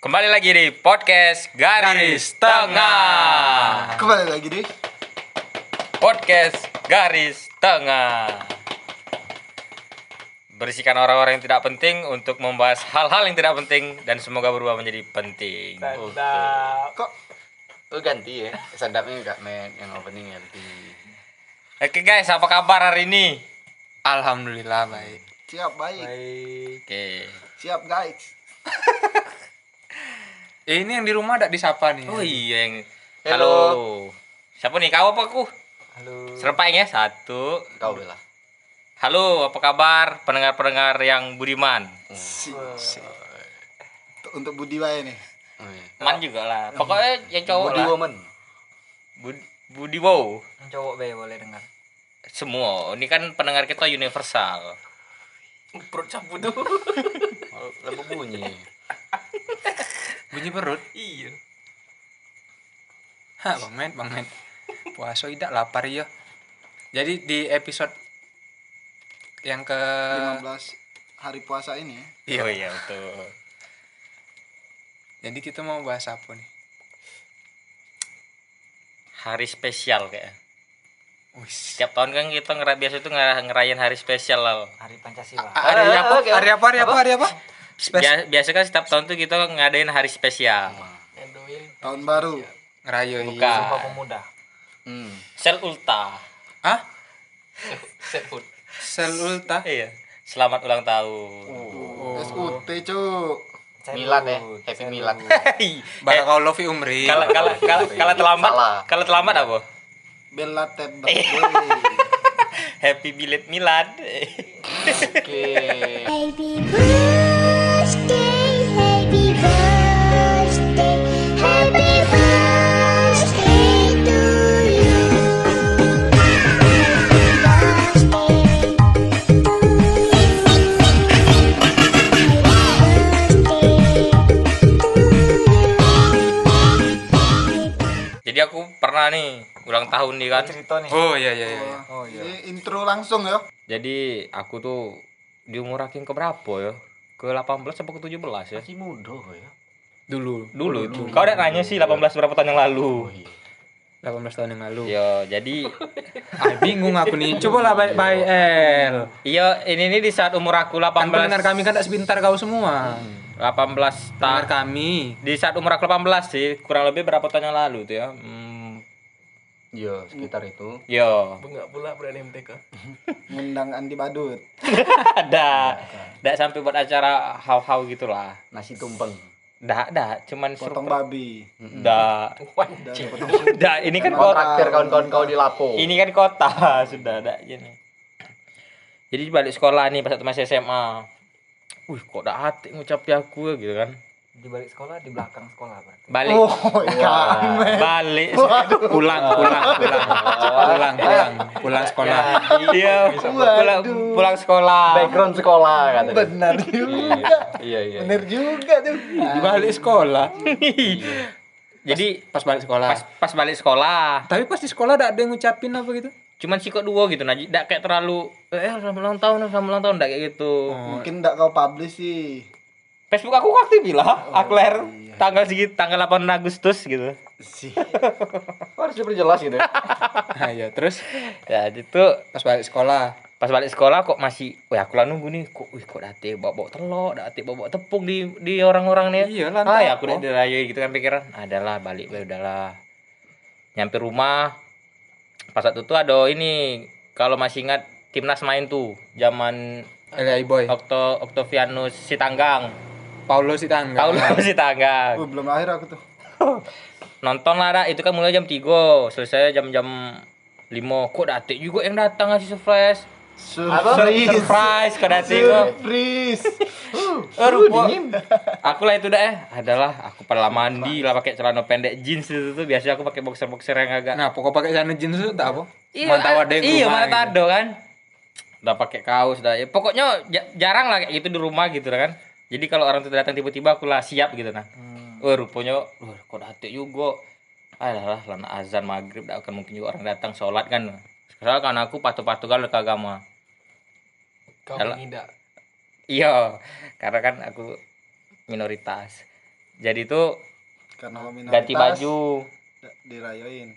Kembali lagi di podcast Garis, Garis Tengah. Tengah. Kembali lagi deh. Podcast Garis Tengah. Berisikan orang-orang yang tidak penting untuk membahas hal-hal yang tidak penting dan semoga berubah menjadi penting. Kok Oh ganti ya, sadapnya enggak main yang opening ganti. Oke guys, apa kabar hari ini? Alhamdulillah baik. siap baik. Oke. Siap guys. Eh, ini yang di rumah ada disapa nih. Oh iya yang Halo. Halo. Siapa nih? Kau apa aku? Halo. Serepaing ya satu. Kau bela. Halo, apa kabar pendengar-pendengar yang budiman? Si, si. Untuk Budi wae nih. Oh, iya. Man juga lah. Pokoknya yang cowok Body lah. woman. Bud- Budi wow. cowok be boleh dengar Semua. Ini kan pendengar kita universal. perut cabut tuh Oh, Lembu bunyi. Bunyi perut. iya Hah, Bang Men, Bang Men. Puasa tidak lapar ya. Jadi di episode yang ke 15 hari puasa ini ya. Iya, iya betul. Jadi kita mau bahas apa nih? Hari spesial kayak. Wis. Setiap tahun kan kita ngera biasa itu ngera- ngerayain hari spesial lah. hari pancasila Hari apa? Hari apa? Hari apa? Hari apa? Spes Bia- biasa kan setiap tahun tuh kita ngadain hari spesial. Tahun baru. ngerayain. Bukan. sumpah pemuda Hmm. Sel Ulta. Hah? set food Sel Ulta. Iya. Selamat ulang tahun. Oh. SUT cuk. Milad ya, happy milad. Eh, Barakallahu fi umri. Kalau kalau kalau terlambat, kalau terlambat apa? Bella birthday. Happy Billet Milad. Oke. Happy nih ulang tahun nih kan. cerita nih Oh iya iya iya. oh iya Ini intro langsung ya. Jadi aku tuh di umur akhir ke berapa ya? Ke 18 apa ke 17 ya? Masih muda kok ya. Dulu Dulu itu. Kau udah nanya sih 18 berapa tahun yang lalu. 18 tahun yang lalu. Yo, jadi Ah, bingung aku nih. Coba lah baik baik El. iya ini nih di saat umur aku 18 Kan pendengar kami kan tak sebentar kau semua. 18 Pendengar tahun. kami. Di saat umur aku 18 sih, kurang lebih berapa tahun yang lalu tuh ya? Hmm, Iya, sekitar itu. yo. bunga pula berani MTK Ngundang Andi Badut. Ada. Enggak sampai buat acara hau-hau gitulah. Nasi tumpeng. Dah, dah, cuman Potong surprise. babi. Dah. Dah, ini kan Kau kota. traktir kawan-kawan kau di Lapo. Ini kan kota, sudah ada gini. Jadi balik sekolah nih pas waktu masih SMA. Wih, kok dah hati ngucapi aku ya gitu kan. Di balik sekolah di belakang sekolah berarti Balik Oh, ikan. balik Pulang, pulang, pulang. Pulang, pulang. Pulang sekolah. Iya, pulang Waduh. pulang sekolah. Background sekolah katanya. Benar juga. Iya, iya. Benar juga tuh. Di balik sekolah. Jadi Pas balik sekolah. pas pas balik sekolah, Tapi pas di sekolah ada ada yang ngucapin apa gitu? cuman sikok dua gitu nah, enggak kayak terlalu eh selamat ulang tahun, selamat ulang tahun enggak kayak gitu. Mungkin enggak kau publish sih. Facebook aku aktif lah, aku lahir tanggal segitu, tanggal 8 Agustus gitu. Si. Kau harus diperjelas gitu. ya. Nah, ya terus Ya, itu pas balik sekolah. pas balik sekolah kok masih wah aku lah nunggu nih kok wih kok dati bawa bawa telur dati bawa bawa tepung di di orang-orang nih Iya lah, ah ya aku udah dirayui gitu kan pikiran adalah balik we udahlah nyampe rumah pas waktu itu ada ini kalau masih ingat timnas main tuh zaman LA Boy. Okto Oktavianus Sitanggang Paulo si tangga. Paulus Sitanggang Oh, belum lahir aku tuh. nonton lah dah itu kan mulai jam 3 selesai jam-jam 5 kok dati juga yang datang ngasih surprise Surprise. surprise kok Surprise. Eh, rupa. Aku lah itu dah eh adalah aku pada mandi lah pakai celana pendek jeans itu tuh biasanya aku pakai boxer boxer yang agak Nah, pokok pakai celana jeans itu tak apa? Iya, Mantau ada yang iya rumah mana gitu. tado kan udah pakai kaos dah ya pokoknya ja- jarang lah kayak gitu di rumah gitu kan jadi kalau orang itu datang tiba-tiba aku lah siap gitu nah oh rupanya wah kok hati juga. Alah lah azan maghrib dah akan mungkin juga orang datang sholat kan. Sekarang kan aku patuh-patuh kalau ke agama. Kau mengidak iya karena kan aku minoritas. Jadi itu Karena minoritas. ganti baju. Dirayoin.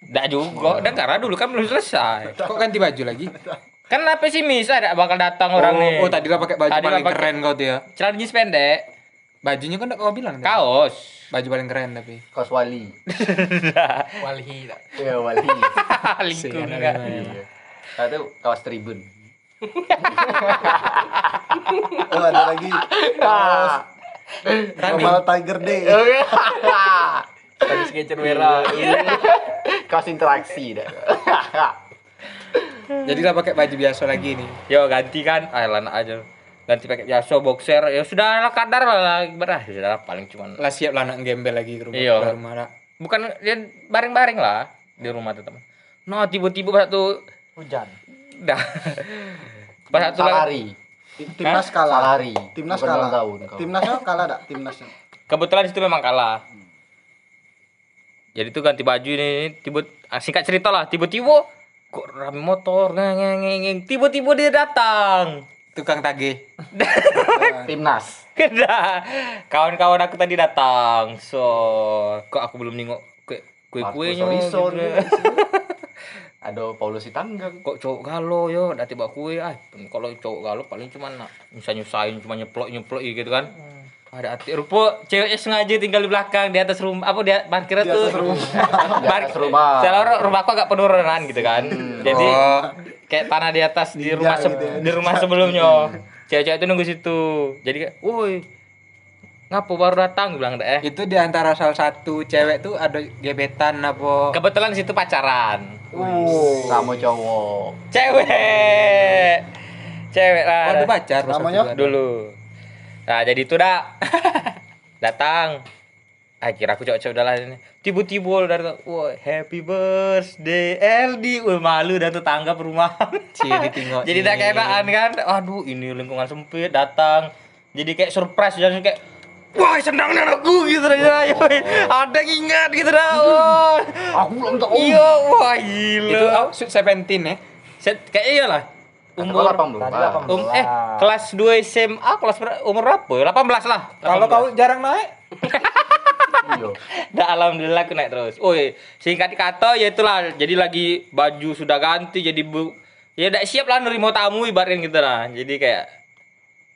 Nggak juga, dan karena dulu kan belum selesai. Kok ganti baju lagi? Kan apa sih Miss ada bakal datang orang oh, nih. oh, tadi gak pakai baju Tadi paling pakai- keren kau tuh ya. Celana jeans pendek, Bajunya kan kau bilang. tadi. kaos. Baju paling keren tapi. Kos wali. Walhi tak. Iya wali. Lingkungan. Iya. Satu kaos tribun. Oh ada lagi. Kaos. Global Tiger Day. Tadi sketcher merah. kaos interaksi dah. Jadi lah pakai baju biasa lagi nih. Yo ganti kan, ah lana aja. Ganti pakai biasa boxer. Ya sudah lah kadar lah berah. Ya Sudah lah, paling cuman Lah siap lah anak gembel lagi ke rumah. Iya. ke rumah lah. bukan dia baring-baring lah di rumah tetap. No tiba-tiba pas satu Hujan. dah. Pas satu. Tim- Timnas kalah. Salari. Timnas kalah. tahun. Timnasnya kalah dak? Timnasnya. kebetulan itu memang kalah. Jadi tuh ganti baju ini tiba ah, singkat cerita lah tiba-tiba kok rame motor ngeng ngeng ngeng, ngeng. tiba-tiba dia datang. Tukang tagih. Timnas. Kena. Kawan-kawan aku tadi datang. So, kok aku belum nengok kue. Marcus Horizon. gitu. Ada Paulus Sitanggang. Kok cowok galo yo, dah tiba kue ah. Kalau cowok galo paling cuma nak nyusah-nyusahin cuma nyeplok-nyeplok gitu kan. Ada hati rupa ceweknya sengaja tinggal di belakang di atas rumah apa dia parkirnya Di tuh atas rumah. Di atas rumah. Salah rumahku agak penurunan gitu kan. Jadi Oh. kayak tanah di atas di rumah se- gitu ya. di rumah sebelumnya. Cewek-cewek itu nunggu situ. Jadi kayak, "Woi, ngapo baru datang?" bilang deh. Itu di antara salah satu cewek tuh ada gebetan apa? Kebetulan situ pacaran. Sama cowok. Cewek. Cewek Oh, lah. ada pacar Namanya? dulu. Nah, jadi itu dah. Datang. Ah, kira aku cowok-cowok udah lah ini. Tiba-tiba dari wah happy birthday LD. Wah, malu dan tetangga perumahan. Cie jadi tak keenaan kan. Aduh, ini lingkungan sempit datang. Jadi kayak surprise dan kayak Wah, sendangnya aku gitu aja. Ada yang ingat gitu dah. Wah. Aku belum tahu. Iya, wah Itu gila. oh, Sweet Seventeen ya. Set, kayak iyalah. Umur Umur 18. Tadi 18. um, eh kelas 2 SMA kelas ber- umur berapa ya? 18 lah. Kalau kau jarang naik, Iya. Dah alhamdulillah aku naik terus. Oh, iya. singkat kata ya itulah. Jadi lagi baju sudah ganti jadi bu ya udah siap lah nerima tamu ibaratnya gitu lah. Jadi kayak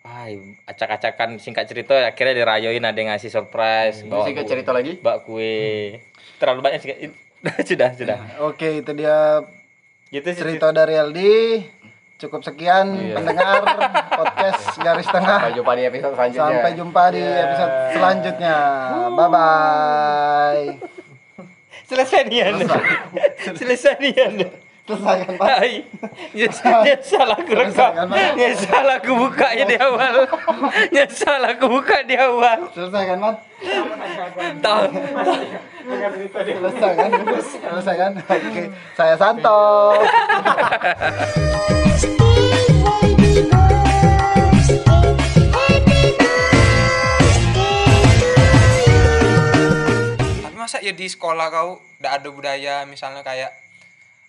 Ay, acak-acakan singkat cerita akhirnya dirayoin ada yang ngasih surprise bawa Singkat cerita lagi. bawa kue terlalu banyak singkat sudah sudah Oke, itu dia gitu sih cerita dari LD. Cukup sekian Iya. pendengar podcast garis tengah. Sampai jumpa di episode selanjutnya. Sampai jumpa di episode selanjutnya. Bye bye. selesai nih anda selesai nih anda Selesai kan, Pak? Nyesal, nyesal aku rekam, nyesal aku bukanya di awal, nyesal aku buka di awal. Selesai kan, Man? Tahu. Selesai kan? Selesai kan? Oke, saya Santo. Tapi masa ya di sekolah kau udah ada budaya misalnya kayak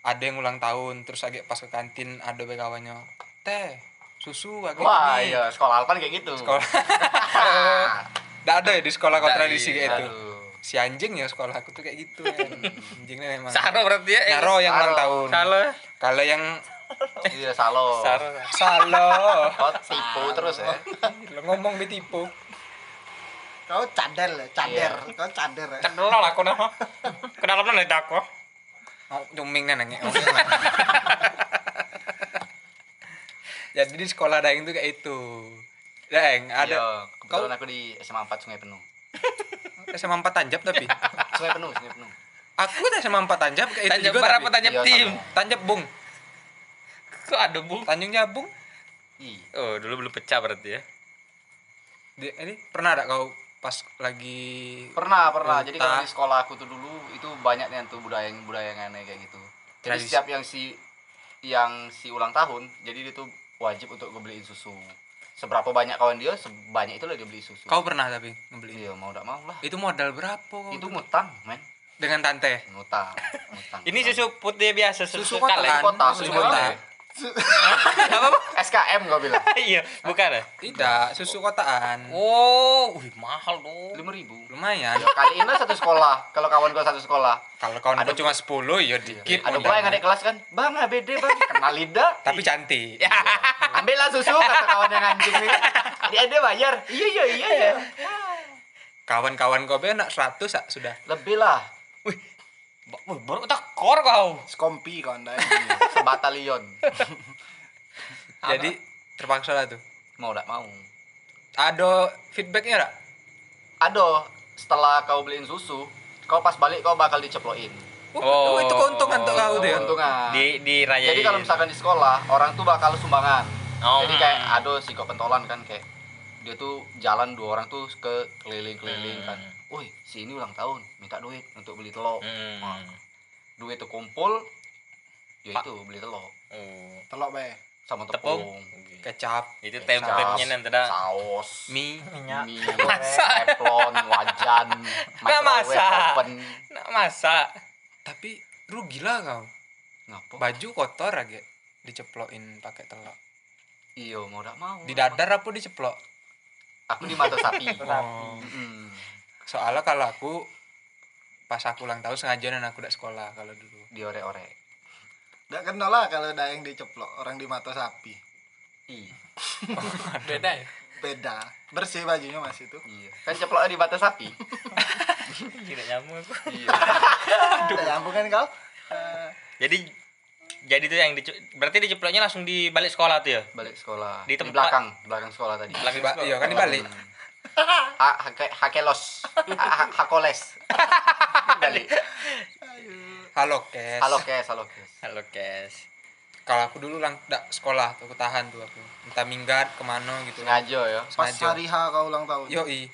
ada yang ulang tahun terus lagi pas ke kantin ada kawannya teh susu lagi Wah, ini." iya, sekolah Alpan kayak gitu. sekolah Nggak ada ya di sekolah kau tradisi iya, kayak itu si anjing ya sekolah aku tuh kayak gitu kan anjingnya memang Saro berarti ya? Naro yang ulang Saro. tahun Salah. kalau yang Iya, salo. Saro. salah Oh, tipu terus ya. lo ngomong ditipu Kau cadel ya, cader. Kau cader ya. Lah aku nah. Ke dalam nih aku. Oh, nih nengek jadi di sekolah daeng tuh kayak itu daeng ada Iya, kebetulan aku di SMA 4 Sungai Penuh. SMA 4 tanjap tapi Sungai Penuh, Sungai Penuh. aku udah SMA 4 tanjap kayak itu juga berapa tapi. tanjap Iya, tim? sama. tanjap bung Kok ada bung? Tanjung Jabung Ih, Oh dulu belum pecah berarti ya? di, ini pernah ada kau pas lagi pernah pernah. Jadi kalau di sekolah aku tuh dulu itu banyak nih tuh budaya yang budaya yang aneh kayak gitu. Jadi Tradisi. setiap yang si yang si ulang tahun, jadi dia tuh wajib untuk ngebeliin susu. Seberapa banyak kawan dia, sebanyak itulah dia beli susu. kau pernah tapi ngebeli Iya, mau tidak mau lah. itu modal berapa kau Itu tuh? ngutang, men. dengan tante Ngutang, ngutang. Ini susu putih biasa, susu, Susu kotak kaleng. kan? kota, Susu susu kotak. kota. SKM kau bilang iya bukan ya Tidak, susu kotaan. oh wih, mahal dong lima ribu Lumayan. kali ini satu sekolah kalau kawan kau satu sekolah Kalau kawan Ada- aku cuma 10 ya dikit. ada pula yang adik kelas kan bang ABD bang kenal lidah Tapi cantik. ambillah susu kata kawan yang anjing nih dia dia bayar iya iya iya iya Kawan-kawan kau be nak 100 ah, sudah. lebih lah Wih, baru tak kor kau Skompi kawan dah. sebatalion Jadi terpaksa lah tuh. mau tak mau Ada feedbacknya enggak? ada setelah kau beliin susu kau pas balik kau bakal diceploin Oh, itu keuntungan untuk kau tuh ya. keuntungan di di raya jadi kalau misalkan di sekolah orang tuh bakal sumbangan Oh. jadi kayak ada si kok pentolan kan kayak dia tuh jalan dua orang tuh ke keliling-keliling kan woi si ini ulang tahun minta duit untuk beli telur Hmm. Wah, duit tuh kumpul ya itu beli telur Oh. Telok be. sama Tepung. tepung Kecap, itu template-nya nanti dah saus mie. mie teflon wajan masak. oven nak masak Tapi rugi lah kau. ngapa Baju kotor aja diceplokin pakai telur. iya mau tak mau Di dadar apa diceplok? aku di mata sapi Oh. Mm. Soalnya kalau aku pas aku ulang tahun sengaja dan aku udah sekolah kalau dulu. diorek-orek Nggak kenal lah kalau ada yang diceplok orang di mata sapi. iya Beda ya? Beda. Bersih bajunya masih itu. iya kan ceploknya di mata sapi tidak nyamuk aku. iya. Ya kan kau. Jadi jadi tuh yang dicu- berarti diceploknya langsung di balik sekolah tuh ya balik sekolah Di di, tempat- belakang belakang sekolah tadi Belakang sekolah. iya kan dibalik. Ha, hake, hakelos ha, ha- hakoles balik Halo, Kes. halo kes halo kes halo kes Kalau aku dulu ulang nggak sekolah tuh aku tahan tuh aku. Entah minggat ke mana gitu. sengaja ya pas Sengaja. hari H kau ulang tahun. Yoi.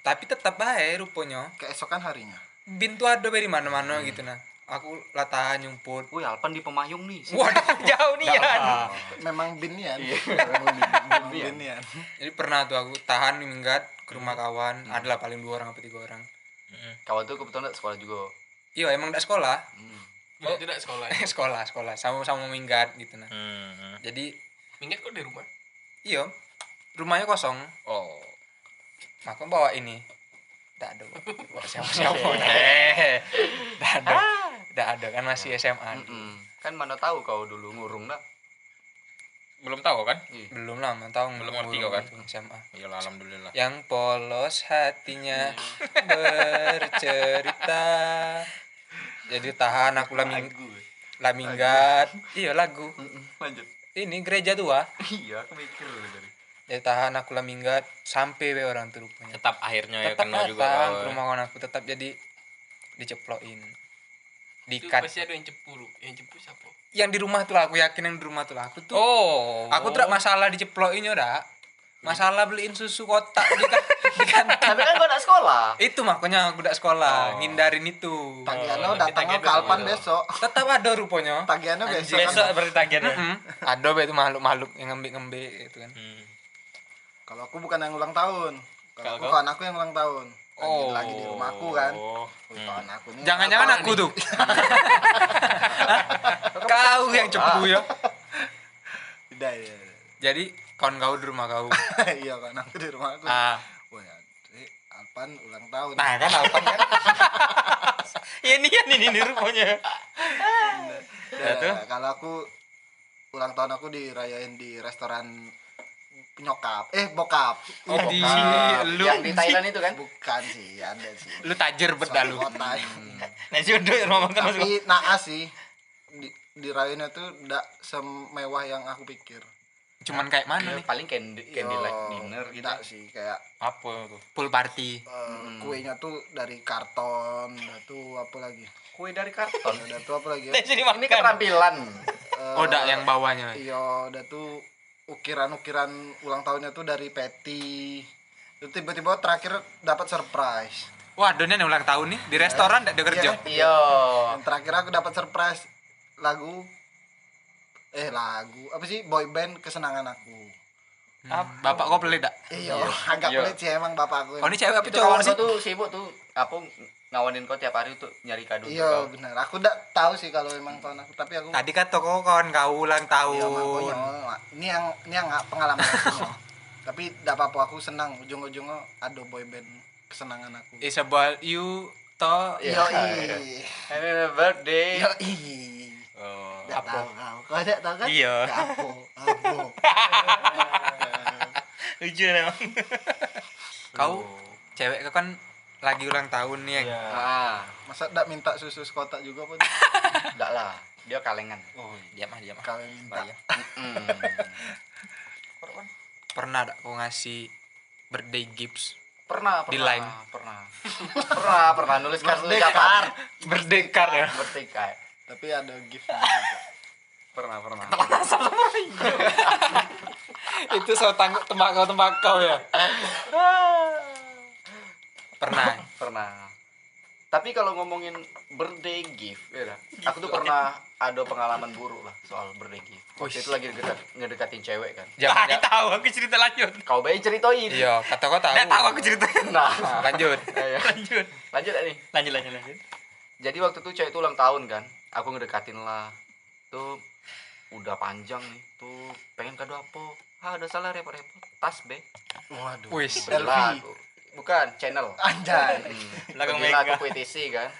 Tapi tetap baik rupanya. Keesokan harinya. Bin tuh ada dari mana-mana gitu nah. Aku lah tahan nyumput. wih Alpan di Pemayung nih Waduh, jauh nih ya Memang binian. Memang binian. Jadi pernah tuh aku tahan minggat ke rumah kawan. Adalah paling dua orang atau tiga orang. kawan tuh kebetulan nggak sekolah juga Iya emang udah sekolah. Hmm. Oh. Tidak sekolah. ya? sekolah, sekolah. Sama-sama minggat gitu nah. Hmm. Jadi Minggat kok di rumah? iya rumahnya kosong. oh Maka bawa ini. Tidak ada. Bawa siapa-siapa. eh Tidak ada. Tidak ada kan masih SMA. Mm-mm. kan mana tahu kau dulu ngurung dah belum tahu kan Iya. Belum lama tahu Belum ngerti kau kan? SMA. ya alhamdulillah Yang polos hatinya bercerita. Jadi tahan aku lah ming lah minggat. Iya lagu. lanjut Ini gereja tua. iya aku mikir dari Jadi tahan aku lah minggat sampai we orang tuh rupanya. tetap akhirnya ya Tetap kena juga datang ke rumah kawan aku tetap jadi diceplokin. Itu Dikat. pasti ada yang cepu lu. Yang cepu siapa? Yang di rumah tuh lah aku yakin yang di rumah tuh lah aku tuh. oh Aku tidak masalah diceplokinnya dah. Masalah beliin susu kotak di, kan- di kantin. tapi kan kau nggak sekolah itu makanya aku udah sekolah Oh. ngindarin itu Tagihannya datang Tagihan ke Alpan dulu. besok. tetap ada rupanya Tagihannya besok. besok berarti tagihannya Mm-mm. ada be itu makhluk-makhluk yang ngembik-ngembik gitu kan Hmm. Kalau aku bukan yang ulang tahun. Kalau aku kawan aku yang ulang tahun. Lagi, lagi di rumahku kan. Oh. Kawan aku nih. jangan-jangan aku nih? tuh kau yang cepu ya Tidak, iya. jadi kawan kau di rumah kau Iya kawan aku di rumahku. ah Wah, ya, eh, Alpan ulang tahun. nah kan alpan kan ya ini ini ini rupanya Nah, Ya, tuh. kalau aku ulang tahun aku dirayain di restoran nyokap. Eh bokap. Oh Ih, di bokap. lu yang di Thailand itu kan? bukan sih ada sih. Lu tajir bet dah lu uduk rumah makan masuk tapi naas sih. Di, dirayainnya tuh tidak semewah yang aku pikir. Cuman kayak mana nih? paling candy candlelight Yo, dinner gitu. tidak sih kayak apa tuh pool party. Eh, kuenya tuh dari karton udah tuh apa lagi? Kue dari karton? Udah tuh apa lagi ya? Nasi ini keterampilan. Eh, oh dak yang bawahnya. iya udah tuh ukiran-ukiran ulang tahunnya tuh dari peti Terus tiba-tiba terakhir dapat surprise. Wah donen yang ulang tahun nih. Di restoran tidak ada kerja? Iya. iya. Dan terakhir aku dapat surprise lagu eh lagu apa sih boy band kesenangan aku. Hmm, bapak kau pelit dak? Iya agak Iya. pelit sih emang bapak aku. Oh ini cewek apa itu cowok sih? tuh sibuk tuh. Apa ngawanin kau tiap hari untuk nyari kado iya benar. Aku ndak tahu sih kalau emang kawan aku tapi aku Tadi kan toko kawan kau ulang Iya, tahun. makanya, ini yang ini yang pengalaman aku tapi tidak apa-apa aku senang. Ujung-ujungnya ada boyband kesenangan aku. It's about you to Iya. yo Happy birthday. yo Oh. tidak tahu kau kau tidak tahu kan? Iya. Ya, apa apa. Lucu emang. kau cewek kau kan lagi ulang tahun nih. Iya. Ah, masa tidak minta susu sekotak juga pun enggak lah. Dia kalengan. oh Diam ah, diam ah. kalian minta Bahaya. Mm. Pernah tak kau ngasih birthday gifts? Pernah, pernah. Di line. Pernah. pernah, pernah nulis kartu ucapan. Berdekar ya. Bertikai. tapi ada gift juga Pernah, pernah. Itu so tangguh tembakau tembakau ya. Pernah. pernah. Tapi kalau ngomongin birthday gift, ya dah. aku tuh pernah ada pengalaman buruk lah soal birthday gift. Waktu itu lagi dekat ngedekatin cewek kan. Jangan Ah, tahu aku cerita lanjut. Kau bayi ceritain. Iya, kata kau tahu. Enggak tahu aku cerita. Nah, Lanjut. ayo. Lanjut. lanjut nih. Lanjut lanjut lanjut. Jadi waktu itu cewek itu ulang tahun kan. Aku ngedekatin lah. Tuh udah panjang nih. Tuh pengen kado apa? Ah, ada salah repot-repot. Tas be. waduh Wis. Bukan, channel. anjay Hmm. Belakang Mega. aku PTC kan.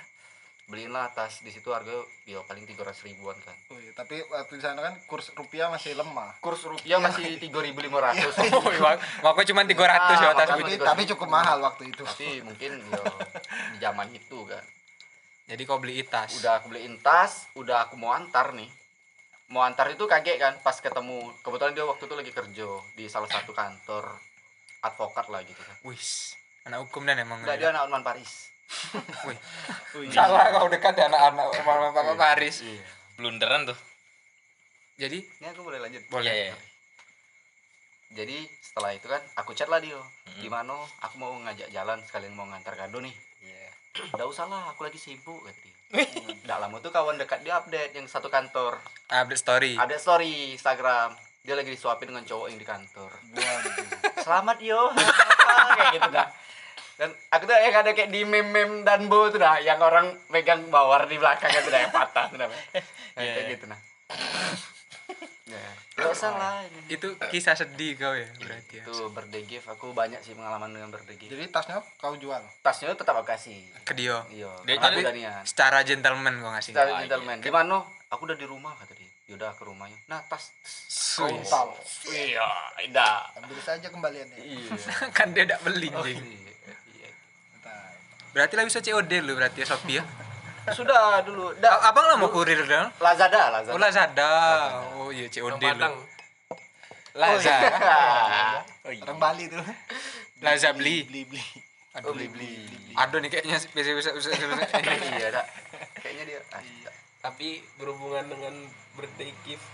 Beliin lah tas di situ harga ya paling 300 ribuan kan. Wih, tapi waktu di sana kan kurs rupiah masih lemah Kurs rupiah masih 3.500. Woi, mak aku cuma 300 ya Ah, makanya. tapi, tapi cukup mahal waktu itu Tapi mungkin ya di zaman itu kan. Jadi kau beli tas. Udah aku beliin tas, udah aku mau antar nih. Mau antar itu kaget kan pas ketemu. Kebetulan dia waktu itu lagi kerja di salah satu kantor advokat lah gitu kan. Wis. Anak hukum dan emang. Enggak dia anak Unman Paris. Wih. Salah kau dekat ada anak-anak Bapak Paris. Iya. Blunderan tuh. Jadi Ini aku boleh lanjut. boleh. Iya, iya. Jadi setelah itu kan aku chat lah dia. Gimana? Aku mau ngajak jalan sekalian mau ngantar kado nih. Iya. Usah lah, aku lagi sibuk kata dia. Nggak lama tuh kawan dekat dia update yang satu kantor. Update story. Ada story Instagram. Dia lagi disuapin dengan cowok yang di kantor. waduh Selamat yo. kayak gitu dah. Dan aku tuh yang ada kayak di meme-meme dan bu tuh dah yang orang megang bawar di belakang itu dah yang patah tuh dah. Nah, Iya, kayak iya. gitu nah. Ya, nggak usah lah ini. Itu kisah sedih kau ya berarti ya. Itu gift aku banyak sih pengalaman dengan birthday gift. jadi tasnya kau jual? Tasnya tetap aku kasih. Ke dia. iya Dia tapi jadi- Danian. Secara gentleman kau ngasih. secara gentleman. Di mana aku udah di rumah kata dia. Yaudah ke rumahnya. Nah tas. Total. Iya tidak ambil saja kembaliannya. Iya. Kan dia tidak beli Oh, anjing. iya, iya. Bentar. Berarti lah bisa COD lu berarti ya Shopee ya. sudah dulu A- dah Abang lah mau kurir dong. Lazada Lazada Oh Lazada. Oh iya COD lu. Lazada. Oh iya. orang Bali tuh Laza beli. beli beli oh beli beli Aduh nih kayaknya bisa bisa bisa bisa. iya dah kayaknya dia ah, iya. Tapi berhubungan dengan birthday gift.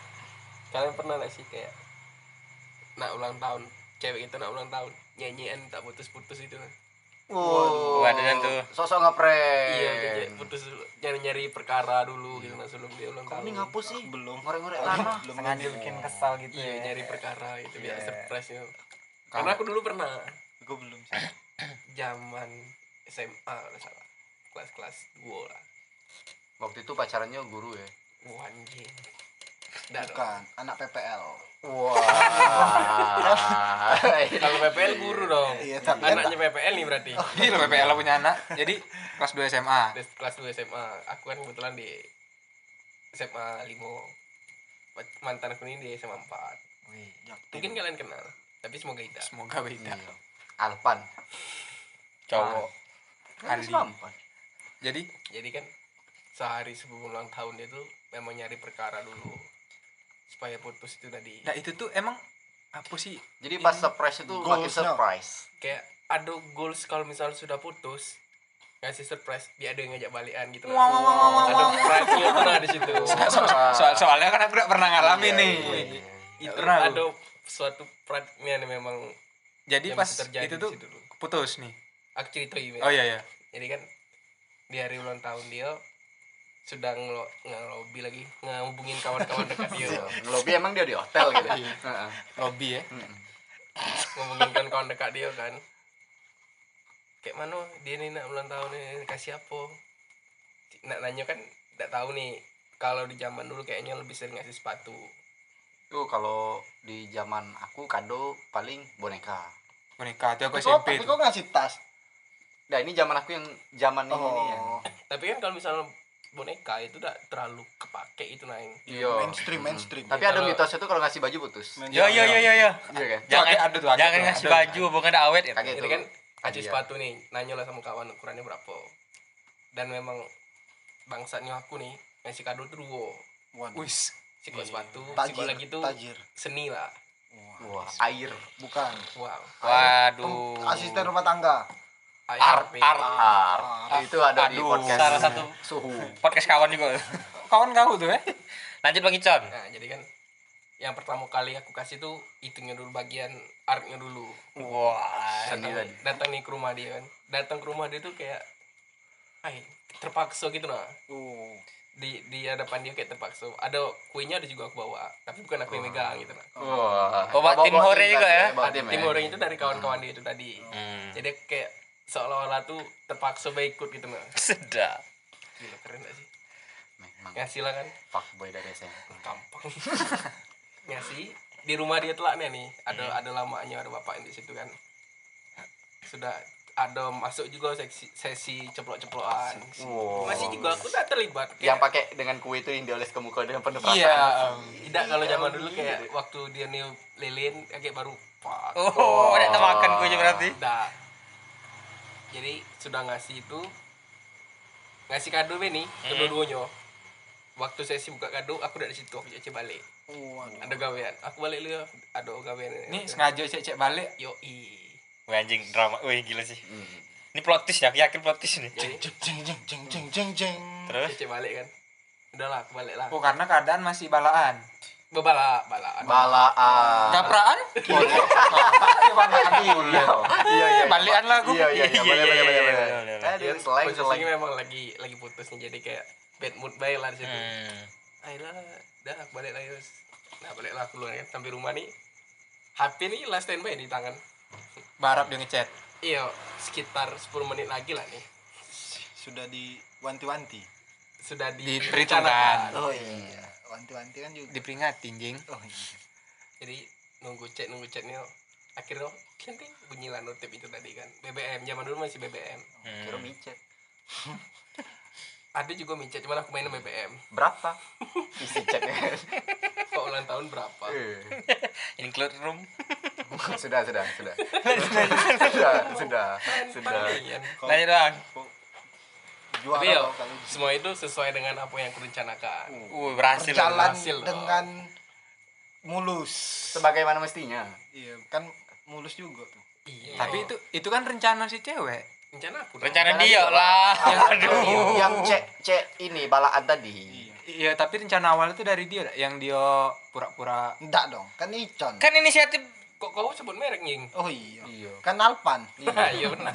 Kalian pernah gak sih kayak nak ulang tahun, cewek itu nak ulang tahun, nyanyian tak putus-putus itu kan. Ada yang tuh. sosok ngeprank Iya, putus nyari-nyari perkara dulu gitu nah sebelum dia ulang tahun. ini ngapus sih belum ngorek-ngorek tanah belum sengaja bikin kesal gitu Iya, ya nyari perkara itu biar Iya. surprise gitu. Karena aku dulu pernah gue belum sih zaman SMA salah. Kelas-kelas 2 lah. waktu itu pacarannya guru ya Wah, anjing. Dah dong. bukan anak PPL wah Kalau PPL guru dong. Iya, tapi kan- Anaknya PPL nih berarti. Gila PPL punya anak. Jadi kelas 2 SMA. Terus kelas 2 SMA. Aku kan kebetulan di SMA 5. Mantan aku ini di SMA 4. Wih. Mungkin kalian kenal, tapi semoga tidak. Semoga beda. Iya. Alpan Cowok. Kan Ali. Alpan Jadi Jadi kan sehari sebelum ulang tahun dia tuh memang nyari perkara dulu supaya putus itu tadi nah itu tuh emang apa sih? Jadi pas surprise itu makin surprise. kayak ada goals kalau misalnya sudah putus ngasih surprise dia ada yang ngajak balikan gitu Wah, wah, wah, wah, ada pride-nya tuh nah di situ Soal soalnya kan aku udah pernah ngalamin Iya, nih. iya, iya. itu Pernah ada suatu pride-nya nih memang Jadi yang pas itu tuh putus nih. aku ceritain ya. Oh iya iya. jadi kan di hari ulang tahun dia sudah ngelo ngelobi lagi ngehubungin kawan-kawan dekat dia Iya. Ngelobi emang dia di hotel gitu. Heeh. Lobby ya. ngomongin kan kawan dekat dia kan kayak mana dia nih nak ulang tahun nih kasih apa nak nanya kan tidak tahu nih kalau di zaman dulu kayaknya lebih sering ngasih sepatu Tuh kalau di zaman aku kado paling boneka. boneka tuh aku Tapi kok, SMP tapi kok ngasih tas? Nah ini zaman aku yang zaman ini nih ya. Oh, tapi kan kalau misalnya boneka itu udah terlalu kepake itu naing Iya. mainstream, mainstream. Tapi Ya, ada mitosnya tuh kalau ngasih baju putus. Yo yo yo yo yo. Iya kan? Jangan ada tuh, jangan ngasih baju, bukan ada awet ya. Kaget tuh. kan kasih hadiah. sepatu nih nanya lah sama kawan ukurannya berapa dan memang bangsatnya aku nih ngasih kado tuh duo wis si kok sepatu si lagi tuh tajir. seni lah Wah, air. Bukan. wow Waduh. Asisten rumah tangga. Art, ARP. art. Ar. Itu ada di Aduh, podcast salah satu suhu. podcast kawan juga. kawan kau tuh eh Lanjut Bang Icon. nah jadi kan yang pertama kali aku kasih tuh itunya dulu bagian artnya dulu Wah. Datang, tadi. datang nih ke rumah dia kan datang ke rumah dia tuh kayak ay terpaksa gitu nah Oh. di di hadapan dia kayak terpaksa ada kuenya ada juga aku bawa tapi bukan aku yang megang gitu nah Wah. Oh, Bawa tim hore juga ya? Tim ya? orang itu dari kawan-kawan dia itu tadi Hmm. jadi kayak seolah-olah tuh terpaksa ikut gitu nah Sedap. gila keren gak sih? Memang. Ngasih lah kan. Fuckboy dari SMP. gampang. Ngasih. Di rumah dia telaknya nih. Ada ada lamanya ada bapaknya di situ kan. Sudah ada masuk juga sesi, sesi ceplok-ceplokan. Wow. masih juga aku tak terlibat. Yang kayak, pakai dengan kue itu yang dioles ke muka dengan penuh perasaan. iya tidak kalau zaman dulu kayak waktu dia niup lilin kayak baru pak Oh, ada temakan gue berarti. Dah. Jadi sudah ngasih itu ngasih kado nih kedua-duanya waktu sesi buka kado aku udah di situ aku cek balik Oh, ada gawean aku balik dulu ya. ada gawean nih sengaja cek cek balik yo i anjing drama. Wih, gila sih. Hmm. Ini plot twist ya, aku yakin plot twist nih. jeng jeng jeng jeng jeng jeng. Terus cek balik kan udahlah aku balik lah oh karena keadaan masih balaan bebala balaan Balaan. gapraan Iya. Iya, iya. Balikan lah aku. Iya, iya, iya. Boleh, boleh, boleh, boleh. Aduh, selain posisinya selain. memang lagi lagi putus nih jadi kayak bad mood baik lah di situ Hmm. ayolah dah balik lah Yus nah balik lah keluar kan sampai rumah nih HP nih lah standby di tangan barap dia ngechat iya sekitar 10 menit lagi lah nih Sudah diwanti-wanti. sudah Diperhitungkan. Oh iya, wanti-wanti kan juga. diperingatin jing Oh iya. jadi nunggu chat nunggu chatnya akhirnya klinting bunyi lah notif itu tadi kan BBM zaman dulu masih BBM Kira micet. ada juga micet cuman aku mainin BBM Berapa? Isi chatnya. kok ulang tahun berapa. Include room. Sudah, sudah, sudah. Sudah, sudah, sudah. Palingan. Lanjut bang. Juara tapi loh kalau gitu. semua itu sesuai dengan apa yang aku rencanakan Uh, berhasil. Berjalan berhasil dong. dengan mulus. Sebagaimana mestinya. Iya, kan mulus juga tuh. iya tapi itu itu kan rencana si cewek rencana aku dong. Rencana dia lah. Aduh. Yang cek cek ini balaan tadi. iya tapi rencana awal itu dari dia yang dia pura-pura Enggak dong, kan Icon. Kan inisiatif kok kau sebut merek nying Oh iya. Iya. Kan Alpan. iya benar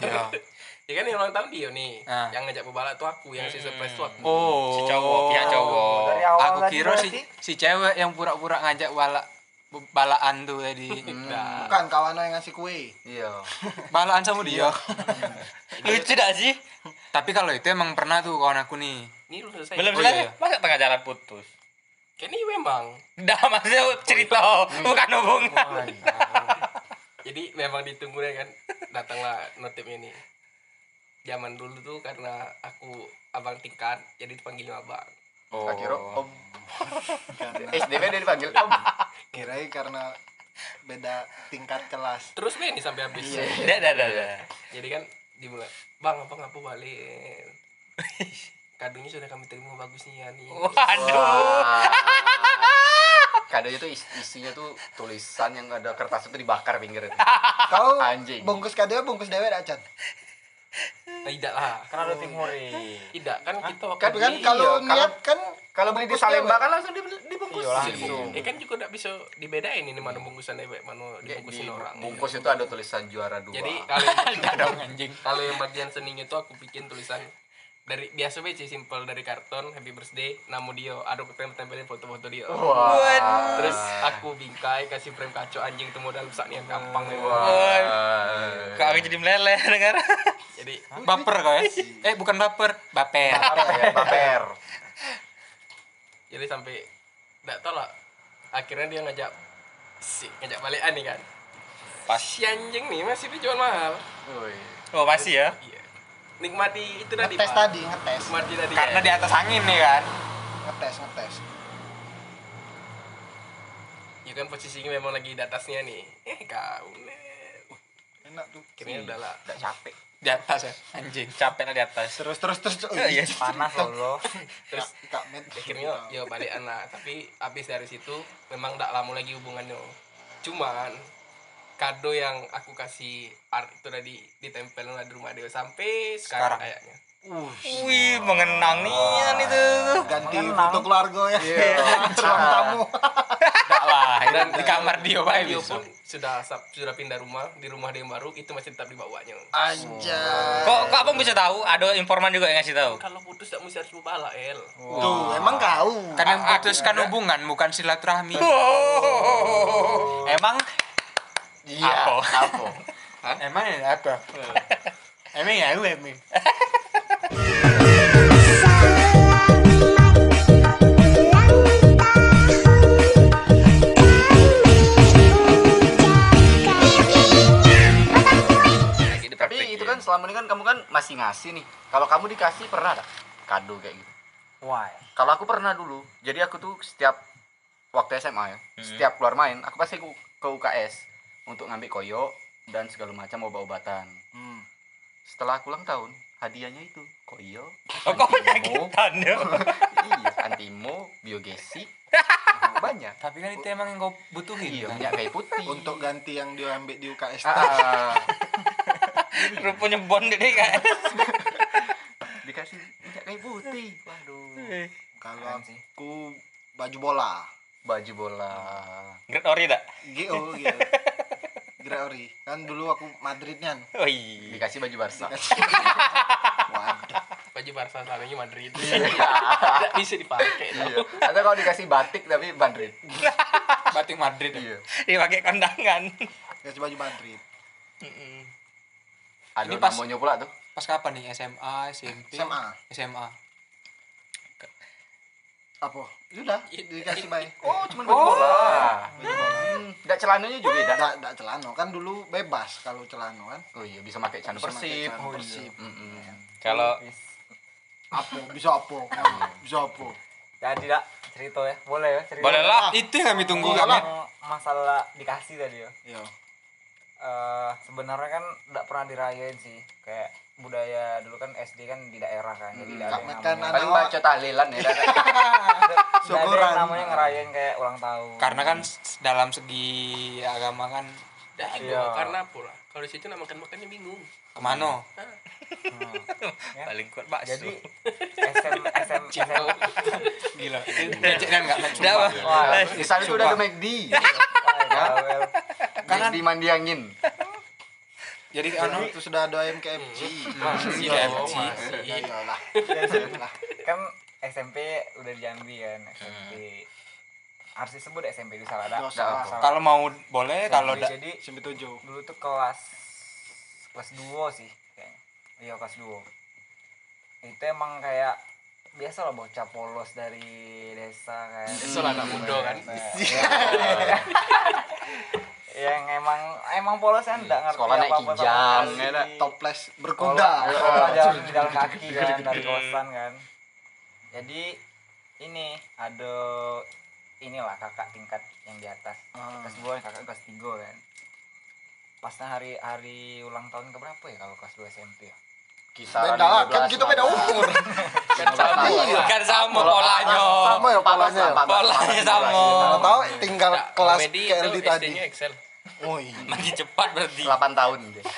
ya kan yang ulang tahun dia nih Ah. yang ngajak pembalap tuh aku yang si surprise tuh aku oh si cowok, pihak cowok. Dari awal aku kira si si cewek yang pura-pura ngajak balak balaan tuh tadi Nah, Bukan kawan yang ngasih kue. Iya. balaan sama dia Lucu dah sih. tapi kalau itu emang pernah tuh kawan aku nih ini lu selesai Belum Oh, selesai. iya. Masa tengah jalan putus? kayak ini memang Dah maksudnya cerita bukan hubungan. jadi memang ditunggu ya kan datanglah notifnya nih zaman dulu tuh karena aku abang tingkat jadi dipanggilnya abang Oh. Akhirnya om. Karena SDW dia dipanggil om. kirain karena beda tingkat kelas. terus nih sampai habis Dah dah dah. dah. jadi kan dimulai bang apa ngapa balik kadonya sudah kami terima bagusnya nih Waduh. Wah. Kado itu is- isinya tuh tulisan yang ada kertas itu dibakar pinggir itu. Kau Anjing. bungkus kado bungkus dewe? Nah, tidak lah Kan ada tim hore. tidak kan kita Kan kan kalau iya, niat kan Kalau beli di Salemba kan langsung di- dibungkus. Iya, langsung. ya kan juga tidak bisa dibedain ini mana bungkusan dewek mana Di, di dibungkusin orang bungkus itu ada tulisan juara dua. jadi kalau yang, anjing kalau yang bagian seninya itu aku bikin tulisan dari biasa aja simple dari karton happy birthday namu dia ada tempel tempelin foto-foto dia Wah. terus aku bingkai kasih frame kaco anjing itu modal besar nih yang gampang nih Kok aku jadi meleleh dengar. jadi baper kau ya eh bukan baper baper Baper. Baper. jadi sampai nggak tahu lah akhirnya dia ngajak si ngajak balikan nih kan Pas. si anjing nih masih dijual mahal Woi. Oh masih ya. iya nikmati itu tadi ngetes Pak. tadi ngetes. Nikmati tadi. Karena ya. di atas angin nih kan? Ngetes ngetes. Ya kan posisinya memang lagi di atasnya nih. Eh kau nih enak tuh. Akhirnya udah lah. Udah capek. di atas ya? Anjing Capek lah di atas. terus terus terus. Oh, Iya. panas loh lo terus. Kak Met. akhirnya ya balikan lah. Tapi habis dari situ memang tidak lama lagi hubungannya. Cuman kado yang aku kasih art itu tadi ditempel lah di rumah dia sampai sekarang, Sekarang. kayaknya Wih, mengenang nian itu. ganti Mengenang. foto keluarga ya Iya. ruang tamu Enggak lah. dan di kamar dia bae dia pun sudah sudah pindah rumah di rumah dia yang baru itu masih tetap dibawanya anjay Kok kok abang bisa tahu? Ada informan juga yang ngasih tahu. kalau putus tak mesti harus bala el tuh emang kau kan yang putuskan hubungan bukan silaturahmi emang Iya. Apa? Apa? emang ya apa emang ya gue emang Tapi itu kan selama ini kan kamu kan masih ngasih nih. Kalau kamu dikasih pernah ada kado kayak gitu? why Kalau aku pernah dulu. Jadi aku tuh setiap waktu SMA ya, setiap keluar main, aku pasti ke UKS untuk ngambil koyo dan segala macam obat-obatan. Hmm. Setelah aku ulang tahun, hadiahnya itu koyo. Oh, kok antimo, penyakitan ya? iya, antimo, biogesik, banyak. tapi kan itu emang yang kau butuhin Iya, minyak kayu putih. untuk ganti yang dia ambil di UKS Ah, Rupanya bond deh kayak. dikasih minyak kayu putih. Waduh. kalau aku baju bola Baju bola. Great ori tak? GO gitu Gerak ori kan dulu aku Madridnya Oh iya. Dikasih baju Barca. waduh baju Barca sampingnya Madrid tidak bisa dipakai Iya. Atau kalau dikasih batik tapi Madrid. batik Madrid ya. Iya. Dipakai kondangan. kasih baju Madrid Ada Ini pas- pula tuh. pas kapan nih SMA SMP SMA SMA apa? Sudah dikasih baik Oh, cuma baju bola. Hmm, Enggak celananya juga ya? Enggak, enggak celano. Kan dulu bebas kalau celano kan? Oh iya, bisa pakai celana Bisa pakai persib. celana persib. Mm-mm. Kalau apa? Bisa apa? Bisa apa? Jadi tidak. Cerita ya. Boleh ya cerita. Boleh lah. itu yang kami tunggu Iya kami masalah dikasih tadi ya. Iya. Eh, sebenarnya kan tidak pernah dirayain sih. Kayak budaya dulu kan SD kan di daerah kan jadi tidak ada yang namanya Paling baca tahlilan ya. Syukuran. yang namanya ngerayain kayak ulang tahun karena kan dalam segi agama kan Dah, Iya. karena apa lah kalau di situ makan makannya bingung ke mana paling kuat bakso. jadi SM SM SM gila Lecek kan nggak Udah, Bang. wah Di sana udah ada McD. wah, bawel. McD mandi angin. Jadi anu itu sudah ada ayam KFC masih Iya, KFC masih. ya iyalah. Kan SMP udah di Jambi kan SMP harus disebut SMP itu salah ada salah. kalau mau boleh kalau jadi sampai tujuh. dulu tuh kelas kelas 2 sih kayaknya. Iya kelas 2 itu emang kayak biasa lah bocah polos dari desa kan. Desa anak muda kan. Iya. yang emang emang polos kan enggak ngerti Sekolah naik apa-apa sama kijang, ya, toples berkuda. Sekolah jalan jalan kaki kan dari kosan kan. Jadi ini ada inilah kakak tingkat yang di atas. Ah. kelas dua kakak kelas tiga kan. Pasnya hari hari ulang tahun ke berapa ya kalau kelas 2 SMP ya Kisaran beda lah kan 15 kita beda umur Kan sama. Iya. kan sama polanya. sama ya polanya ya Polanya sama. Kalau tahu tinggal kelas KLD tadi Excel oh iya Makin cepat berarti. 8 tahun dia.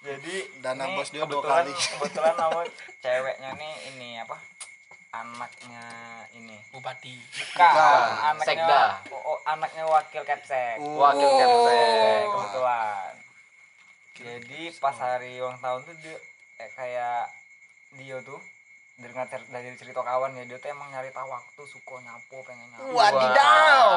jadi Dana bos dia dua kali. kebetulan nama ceweknya nih ini apa anaknya ini bupati Bukan, Bukan. anaknya Sekda. oh, anaknya wakil kapsek Wakil kapten. kebetulan jadi pas hari ulang tahun tuh dia eh, kayak dia tuh dari cer- dari cerita kawan ya dia tuh emang nyari tahu waktu suka nyapo pengen nyapo Wadidaw.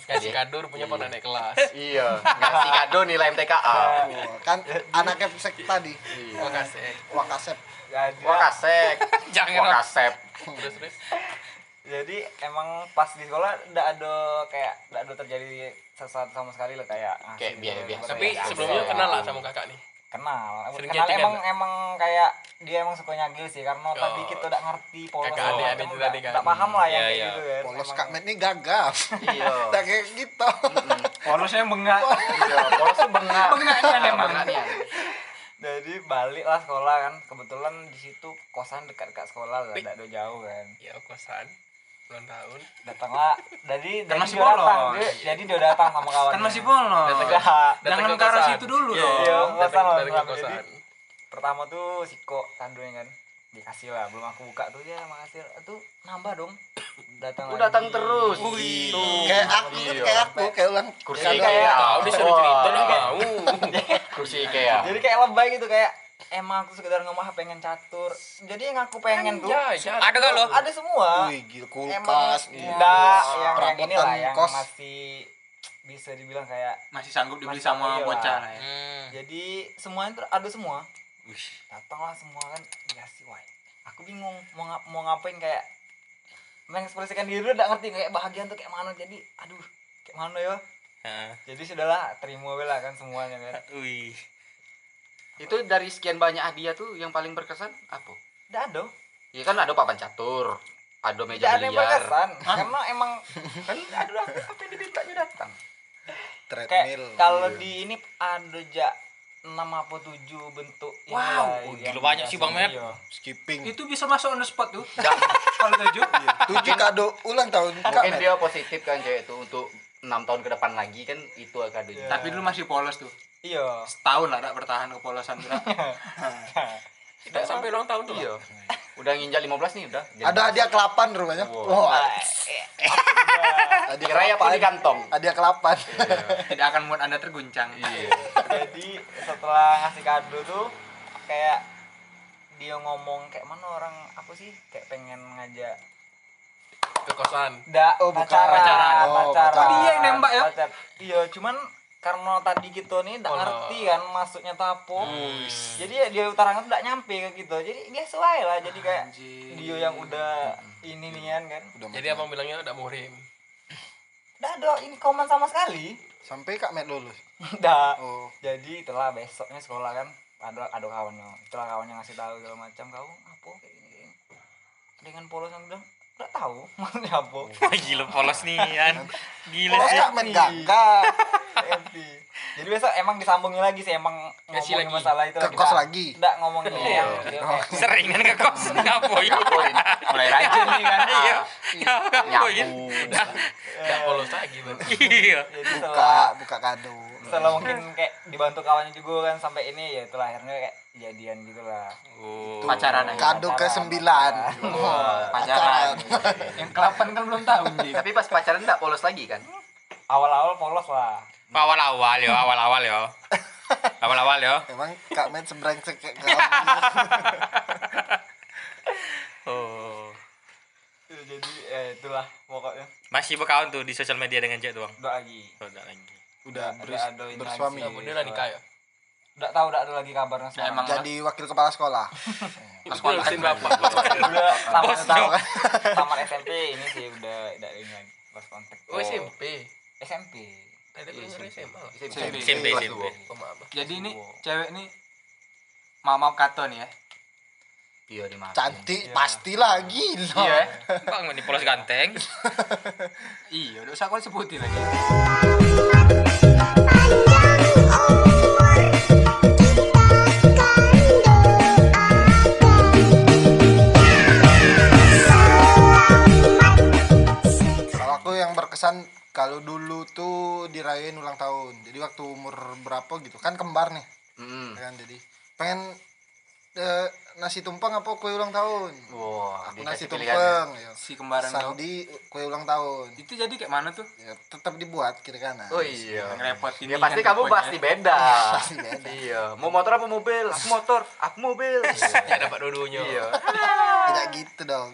Kasih kado punya pernah naik kelas Iya, ngasih kado nilai MTKA. Wah, kan anaknya sek tadi. makasih Wakasep. jadi, Wakasek. Jangan. Wakasep. terus terus jadi emang pas di sekolah udah ada kayak udah ada terjadi sesuatu sama sekali lah kayak ngasih Kayak biasa- gitu, biasa. tapi ngasih. sebelumnya kenal lah sama kakak nih kenal Sering kenal emang nggak? emang kayak dia emang suka nyagil sih karena tadi Oh. kita udah ngerti polos Kakak macam, itu udah- tadi kan. paham lah yang Iya, kayak iya. gitu kan Polos Kak Met ini gagap. Iya. Tak kayak gitu. polosnya bengak Iya, polos tuh bengak. Bengaknya emang. Jadi balik lah sekolah kan kebetulan di situ kosan dekat-dekat sekolah lah tidak ada jauh kan ya kosan ulang tahun datanglah jadi Kan jadi masih dia datang polos. dia- jadi dia datang sama kawan kan masih polos Datang datang Jangan ke arah situ dulu Iya, dong. iya. Datang dari kosan. Jadi, pertama tuh siko kadonya kan dikasih lah belum aku buka tuh ya makasih tuh nambah dong datang lagi. datang terus. Wih. Tuh. Kayak aku kan Iya. kayak aku kayak ulang kursi kayak- tahu disuruh cerita Wah. udah mau Kursi IKEA. jadi kayak lebay gitu kayak emang aku sekedar ngomong "Ah, pengen catur jadi yang aku pengen tuh ya ya Ada gak lo? ada semua Wih, gila emang kulkas. enggak yang yang perabotan ini lah yang kos. masih bisa dibilang kayak masih sanggup dibeli Masih sama iya. bocah lah ya Hmm. jadi semuanya tuh ada semua Wih. datanglah semua kan dikasih wah aku bingung mau ngap mau ngapain kayak mengekspresikan diri udah ngerti kayak bahagia tuh kayak mana jadi aduh kayak mana ya Heeh. jadi sudahlah terima we lah kan semuanya kan Wih. Itu dari sekian banyak hadiah tuh yang paling berkesan apa? ada Iya kan ada papan catur, ada meja tidak ada yang biliar. berkesan karena emang kan ada apa yang dimintanya datang kayak Treadmill. kalau Iya. di ini ada ja enam apa tujuh bentuk Wow, lah oh, yang gila banyak sih, Bang Met. Iya. skipping. itu bisa masuk on the spot tuh kalau tujuh Tujuh kado ulang tahun Mungkin dia positif kan cewek itu untuk enam tahun ke depan lagi kan itu kadonya. Iya. tapi dulu masih polos tuh iya setahun lah tak bertahan kepolosan Dak. tidak sampai ulang tahun tuh Iya. Udah nginjak 15 nih udah. Ada hadiah kelapan rumahnya. Wah, hadiah Kira apa di kantong? Hadiah kelapan. tidak akan membuat anda terguncang Iya. jadi setelah ngasih kado tuh kayak dia ngomong kayak mana orang apa sih kayak pengen ngajak ke kosan da Oh, bukan. pacaran Pacaran. Oh, pacaran. Dia yang nembak ya? Pacar. iya cuman karena tadi gitu nih nggak Oh, ngerti kan maksudnya tuh apa Hmm. jadi ya dia utarakan tuh nggak nyampe ke gitu jadi biasa aja lah jadi kayak Anjing. dia yang udah ini nih kan Udah jadi abang bilangnya udah muhrim udah ada ini komen sama sekali sampai Kak Met lulus. udah Oh, jadi itulah besoknya sekolah kan ada ada kawannya setelah kawannya ngasih tahu segala macam kau apa kayak gini, kayak gini. dengan polos yang bilang udah tahu maksudnya apa gila polos nih kan. Gila polos sih. Kak Met gagah. Jadi besok emang disambungin lagi sih emang Ngasih ngomongin lagi. masalah itu Ke kos lagi. enggak ngomongin Iya. yang kayak, Seringan ke kos ngapoin. mulai rajin nih kan Iya. Ngapoin. nggak polos lagi berarti Iya. jadi setelah Buka, buka kado. setelah mungkin kayak dibantu kawannya juga kan sampai ini ya itulah akhirnya kayak jadian gitu lah Oh. pacaran aja Kado ke sembilan. pacaran yang kelapan kan belum tahu. Tapi pas pacaran enggak polos lagi kan? awal-awal polos lah Awal-awal yo, awal-awal yo. Awal-awal yo. Emang Kak Met sebrengsek kayak kamu. Oh. Ya, jadi eh, itulah pokoknya Masih berkawan tuh di sosial media dengan cewek doang. udah lagi Oh, enggak lagi. Udah Ada- beris- ada bersuami. udah nikah ya udah tahu udah ada lagi kabarnya sekarang emang Jadi wakil kepala sekolah. itu urusin berapa udah tamat Bos, tahu kan tamat SMP ini sih udah udah ini lagi pas kontak oh SMP SMP tadi aku denger SMA SMP, jadi ini cewek nih maaf maaf kato nih ya Iya dimaafin. Cantik Iya. pastilah gila. iya Bang, ini polos ganteng. iya udah usah kau sebutin lagi berapa gitu kan kembar nih Mm. kan jadi pengen eh, nasi tumpeng apa kue ulang tahun Wah, aku nasi tumpeng ya. si kembaran Sandi kue ulang tahun itu jadi kayak mana tuh ya tetap dibuat kiri kanan Oh iya. ngerepotin Ya pasti kan kamu pokoknya. pasti beda. Pasti beda. Iya. Mau motor apa mobil? Aku motor. Aku mobil. ya dapat dua-duanya Iya. tidak gitu dong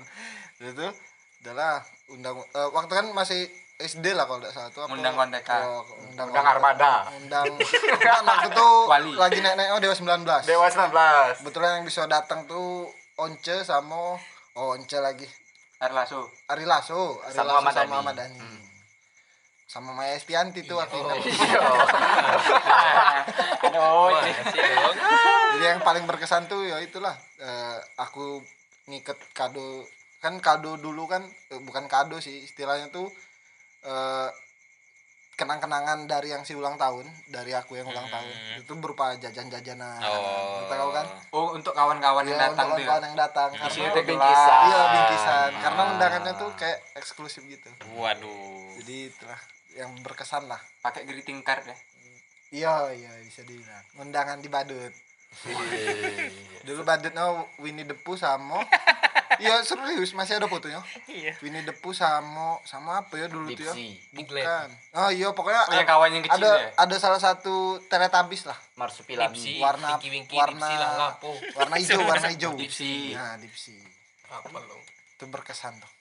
itu adalah undang eh, waktu kan masih SD lah kalau tidak salah tuh Undang kontekan. Oh, undang, Undang armada. undang kan waktu itu Wali. lagi naik naik oh dewa 19 Dewa 19. kebetulan yang bisa datang tuh Once sama oh Once lagi air lasso Ari Lasso Ari Sama Lasso sama. Ahmad Dhani sama Maya Estianti tuh Iya. oh kasih dong. jadi yang paling berkesan tuh ya itulah eh, aku ngiket kado kan kado dulu kan eh, bukan kado sih istilahnya tuh eh, kenang-kenangan dari yang si ulang tahun dari aku yang ulang tahun. Itu berupa jajan-jajanan. Oh. tahu kan? Oh untuk kawan-kawan yang ya datang untuk ya? kawan yang datang. Karena bingkisan. iya bingkisan. Karena undangannya tuh kayak eksklusif gitu. Waduh. jadi itulah yang berkesan lah. Pakai greeting card ya? Iya iya bisa dibilang. Undangan di badut dulu badutnya Winnie the Pooh sama iya serius masih ada fotonya. Iya. Winnie the Pooh sama sama apa ya dulu tuh ya? Bukan. Oh iya pokoknya oh yang kawan yang kecil ada ya? ada salah satu teletubbies lah. Marsupilam. Dipsy, warna Winky Winky, warna Dipsy lah, lapo. warna hijau warna hijau. Dipsy. nah dipsy Apa lo? itu berkesan tuh.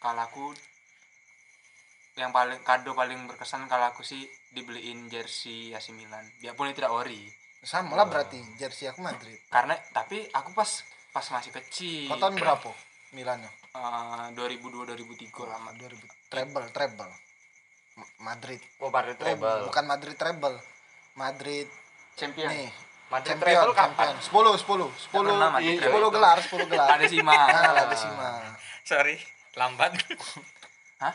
Kalau aku yang paling kado paling berkesan kalau aku sih dibeliin jersey AC Milan. Biarpun itu tidak ori sama lah berarti jersey aku Madrid. Karena tapi aku pas pas masih kecil. Kau tahun berapa? Milannya? Eh, 2002 2003 lama 2000 treble treble. Madrid. Oh, Madrid Oh, Treble. bukan Madrid treble. Madrid champion. nih. Madrid champion Treble kapan? champion. 10 10 10 pernah Madrid 10 treble. gelar 10 gelar. Ada Sima. Nah ada Sima. Sorry, lambat. Hah?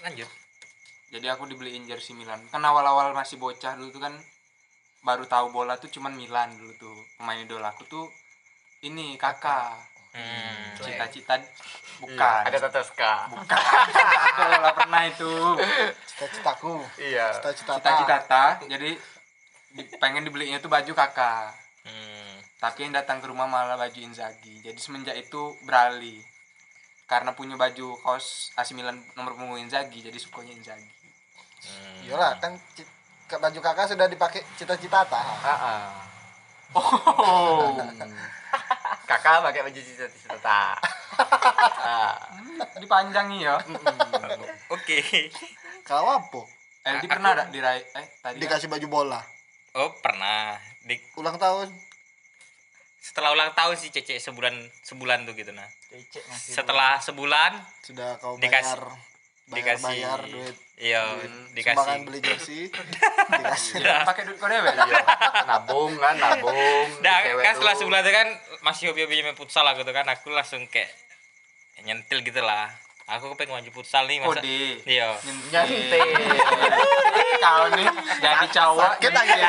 Lanjut. jadi aku dibeliin jersey Milan. Kan awal-awal masih bocah dulu tuh kan baru tahu bola tuh cuman Milan dulu tuh pemain idola aku tuh ini kakak Hmm. cita-cita Iya, bukan. Ada Tateska. bola pernah itu. Cita-citaku. Iya. cita-cita cita-cita ta jadi di- pengen dibelinya tuh baju kakak Hmm. tapi yang datang ke rumah malah baju Inzaghi. Jadi semenjak itu beralih. Karena punya baju kaos AC Milan nomor punggung Inzaghi jadi sukanya Inzaghi. Iyalah kan baju kakak sudah dipakai cita-cita ta Heeh. oh Kakak pakai baju cita-cita. Ah. dipanjangi ya Oke. kau apa eh di pernah ada dirai eh tadi kan? dikasih baju bola Oh, pernah. Di, ulang tahun setelah ulang tahun sih Cece sebulan sebulan tuh gitu nah. Cecek ngasih Setelah sebulan sudah kau Dikasih- bayar bayar dikasih bayar duit. iya sumbangan dikasih. Beli jersey. Dikasih. Pakai duit kau dewe Iya. Nabung kan, nabung. Nah, kan setelah sebulan itu kan masih hobi-hobinya main futsal lah gitu kan. Aku langsung kayak nyentil gitu lah. Aku pengen maju futsal nih masa iya. Nyantai. kau nih jadi cowok kita ya.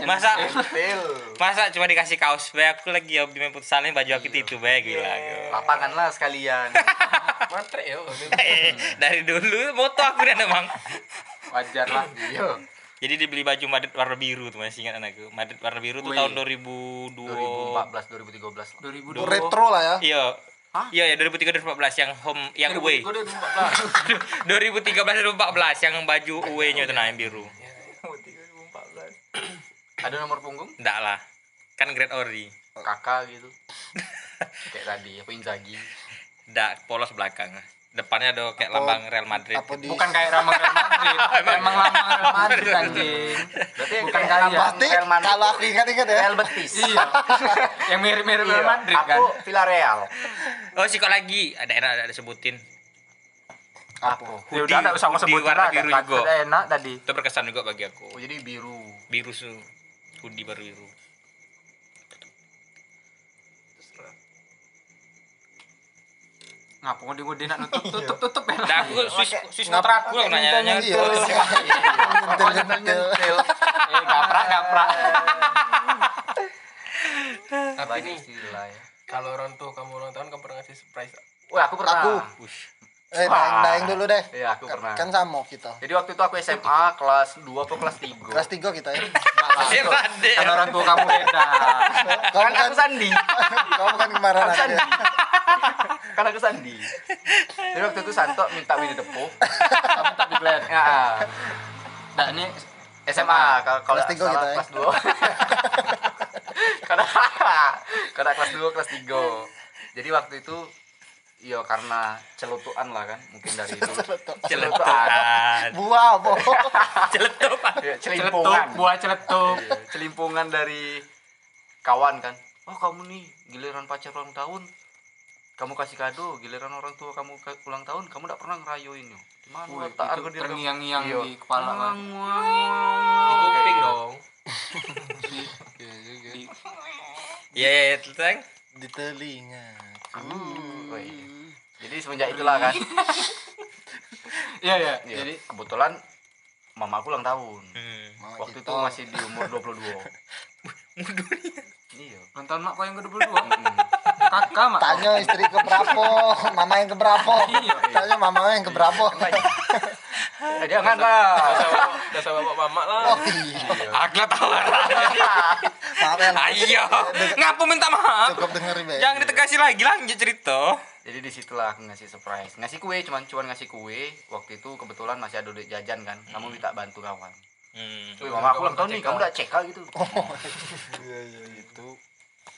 Masa Nyantil. masa cuma dikasih kaos bae aku lagi hobi main futsal nih baju aku itu bae gila gitu. Lapangan lah sekalian. Matre yo. Eh, dari dulu moto aku dan emang wajar lah Iya. jadi dibeli baju Madrid warna biru tuh masih ingat anakku Madrid warna biru tuh Wih. tahun 2002 2014, 2013. 2002 retro lah ya iya iya ya 2003 2014 yang home yang away 2014. 2013 2014 yang baju away nya itu nah yang biru Ada nomor punggung? enggak lah. Kan Great Ori Kakak gitu. Kayak tadi, apa Inzaghi. enggak polos belakang. Depannya ada kayak Apa- lambang Real Madrid. apa di bukan kayak Rama Real Madrid. Emang. Lama Real Madrid anjing. Berarti Bukan kayak kayak lambang Real Madrid kalau aku ingat-ingat ya. Real Betis. iya. Yang mirip-mirip Real Iya, Madrid kan? Aku Villarreal. oh sih kok lagi? Ada enak ada sebutin Apa? ya udah ada usah hoodie sebut warna lah, biru kan juga. enak tadi. Itu berkesan juga bagi aku. Oh, jadi biru. biru su hoodie baru biru ngapa ngode ngode nak nutup tutup tutup ya Nah, aku Swiss Swiss motor aku yang nanya nanya iya Nyentil. eh gaprak gaprak Tapi nih, ya. kalau orang tua kamu ulang tahun kamu pernah ngasih surprise? Wah, aku pernah. Aku. Eh, daeng, daeng dulu deh. Iya, aku Kan- pernah. Kan sama kita. Jadi waktu itu aku SMA kelas 2 atau kelas 3. Kelas 3 kita ya. Rade. kan orang tua kamu beda Kau Kan kan aku Sandi. kau bukan kemarin Aku aku Sandi. kan aku Sandi. Jadi waktu itu Santo minta Winnie the Pooh. Kamu tak declare. Ya. nah ini SMA kalau Kelas tiga salah, kita ya. kelas 2. karena karena kelas 2 kelas 3. Jadi waktu itu Iya karena celutuan lah kan mungkin dari dulu Celetukan. Buah, boh. Ya, celetup celimpungan buah celetup Iya, celimpungan dari kawan kan oh kamu nih giliran pacar ulang tahun kamu kasih kado giliran orang tua kamu ulang tahun kamu tidak pernah ngerayoin yo di mana Wih, letak itu kamu? terngiang-ngiang Iya. di kepala wang, Di kuping dong. Iya juga. Iya, iya, itu. Di telinga. Gitu. Wih. jadi semenjak itulah kan. Iya iya. Iya, jadi kebetulan mama aku ulang tahun. Hmm. Waktu itu masih di umur 22 iya. Nonton mak kau yang kedua dua? Mm-mm. Kakak mak Tanya istri ke berapa, mama yang ke berapa. Iya. Tanya mama yang ke berapa. eh, jangan lah Udah sama bapak mama lah. Oh iya. Tahu. Maaf ya. Ayo. Ngapu minta maaf. Cukup dengerin ya. Jangan ditegasi lagi lanjut cerita. jadi di situlah aku ngasih surprise ngasih kue cuman cuman ngasih kue waktu itu kebetulan masih ada duit jajan kan kamu minta bantu kawan Hmm. Wih, mama aku ulang tahun nih kamu udah CK gitu Iya iya itu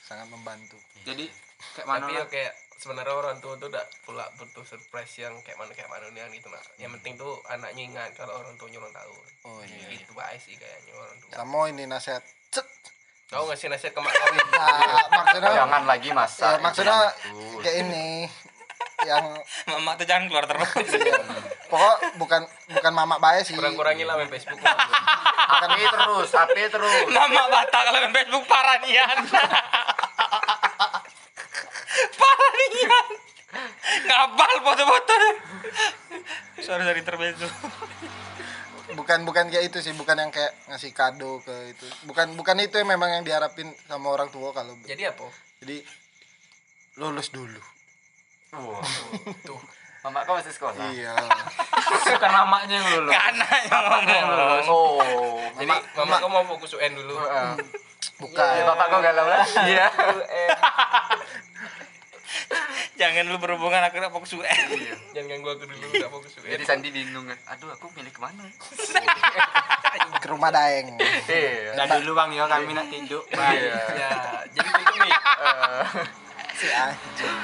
sangat membantu. jadi kayak mana Tapi ya kayak sebenarnya orang tua tuh udah pula butuh surprise yang kayak mana kayak mana nih gitu nah. Yang penting tuh anaknya ingat kalau orang tuanya ulang tahun. Oh iya. Gitu baik sih kayaknya orang tua. Sama ini nasihat. Cet. Kau ngasih nasihat ke mak. Nah, maksudnya jangan lagi ya, masak maksudnya kayak ini yang Mama tuh jangan keluar terus. iya. pokok bukan bukan mama baik sih Kurang-kurangin lah main Facebook. HP terus HP terus Mama batal kalau main Facebook parah nian. Ngabal foto-foto. Sorry sorry terbezo. bukan bukan kayak itu sih bukan yang kayak ngasih kado ke itu bukan bukan itu yang memang yang diharapin sama orang tua kalau Jadi apa? jadi lulus dulu Wah. Tuh. mama kau masih sekolah iya bukan mamanya yang lulu Karena yang ngomong. oh Jadi mama kau mau fokus UN dulu. Heeh. bukan Ya, bapak kau galau lah iya Jangan lu berhubungan aku udah fokus UN. Jangan ganggu aku dulu udah fokus UN. jadi Sandi bingung kan aduh aku milih ke mana? Ke rumah daeng. Iya. Udah dulu bang yo kami nak tidur. Iya. Ya, jadi gitu nih. si anjing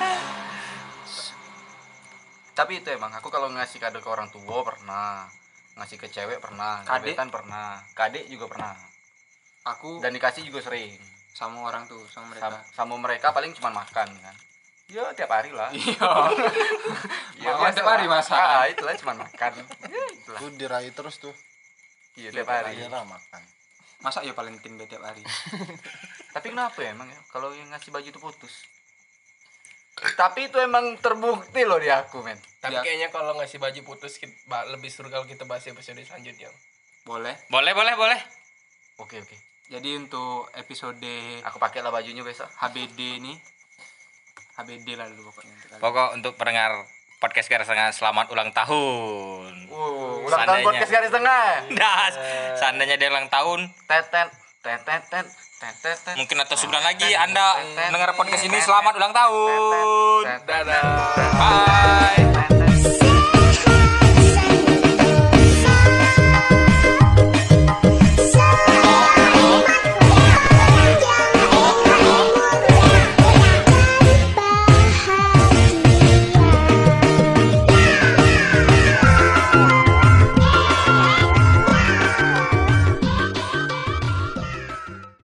tapi itu emang aku kalau ngasih kado ke orang tua pernah. Ngasih ke cewek pernah. Kadek? gebetan pernah. Kadek juga pernah. Aku dan dikasih juga sering. Sama orang tuh sama mereka. Sama, sama mereka paling cuma makan kan ya tiap hari lah. Iya. Ya, Makan tiap hari, masa? ah, itulah cuma makan. Ya, itulah. Itu diraih terus tuh. Iya tiap hari. Iya lah makan. Masa ya Valentine tiap hari. Tapi kenapa ya emang ya? Kalau yang ngasih baju itu putus. Tapi itu emang terbukti loh di aku men. Tapi Ya. kayaknya kalau ngasih baju putus kita, lebih seru kalau kita bahas episode selanjutnya. boleh. Boleh boleh boleh. oke oke. Jadi untuk episode aku pakai lah bajunya besok. HBD ini HBD lah dulu pokoknya. Pokok untuk pendengar podcast garis tengah selamat ulang tahun. Wow, ulang tahun Seandainya. podcast garis tengah. Das, seandainya dia ulang tahun, Tetet, tetet, tetet, tetet, tetet. mungkin atau sebulan lagi Anda mendengar podcast ini selamat ulang tahun. Dadah. Bye.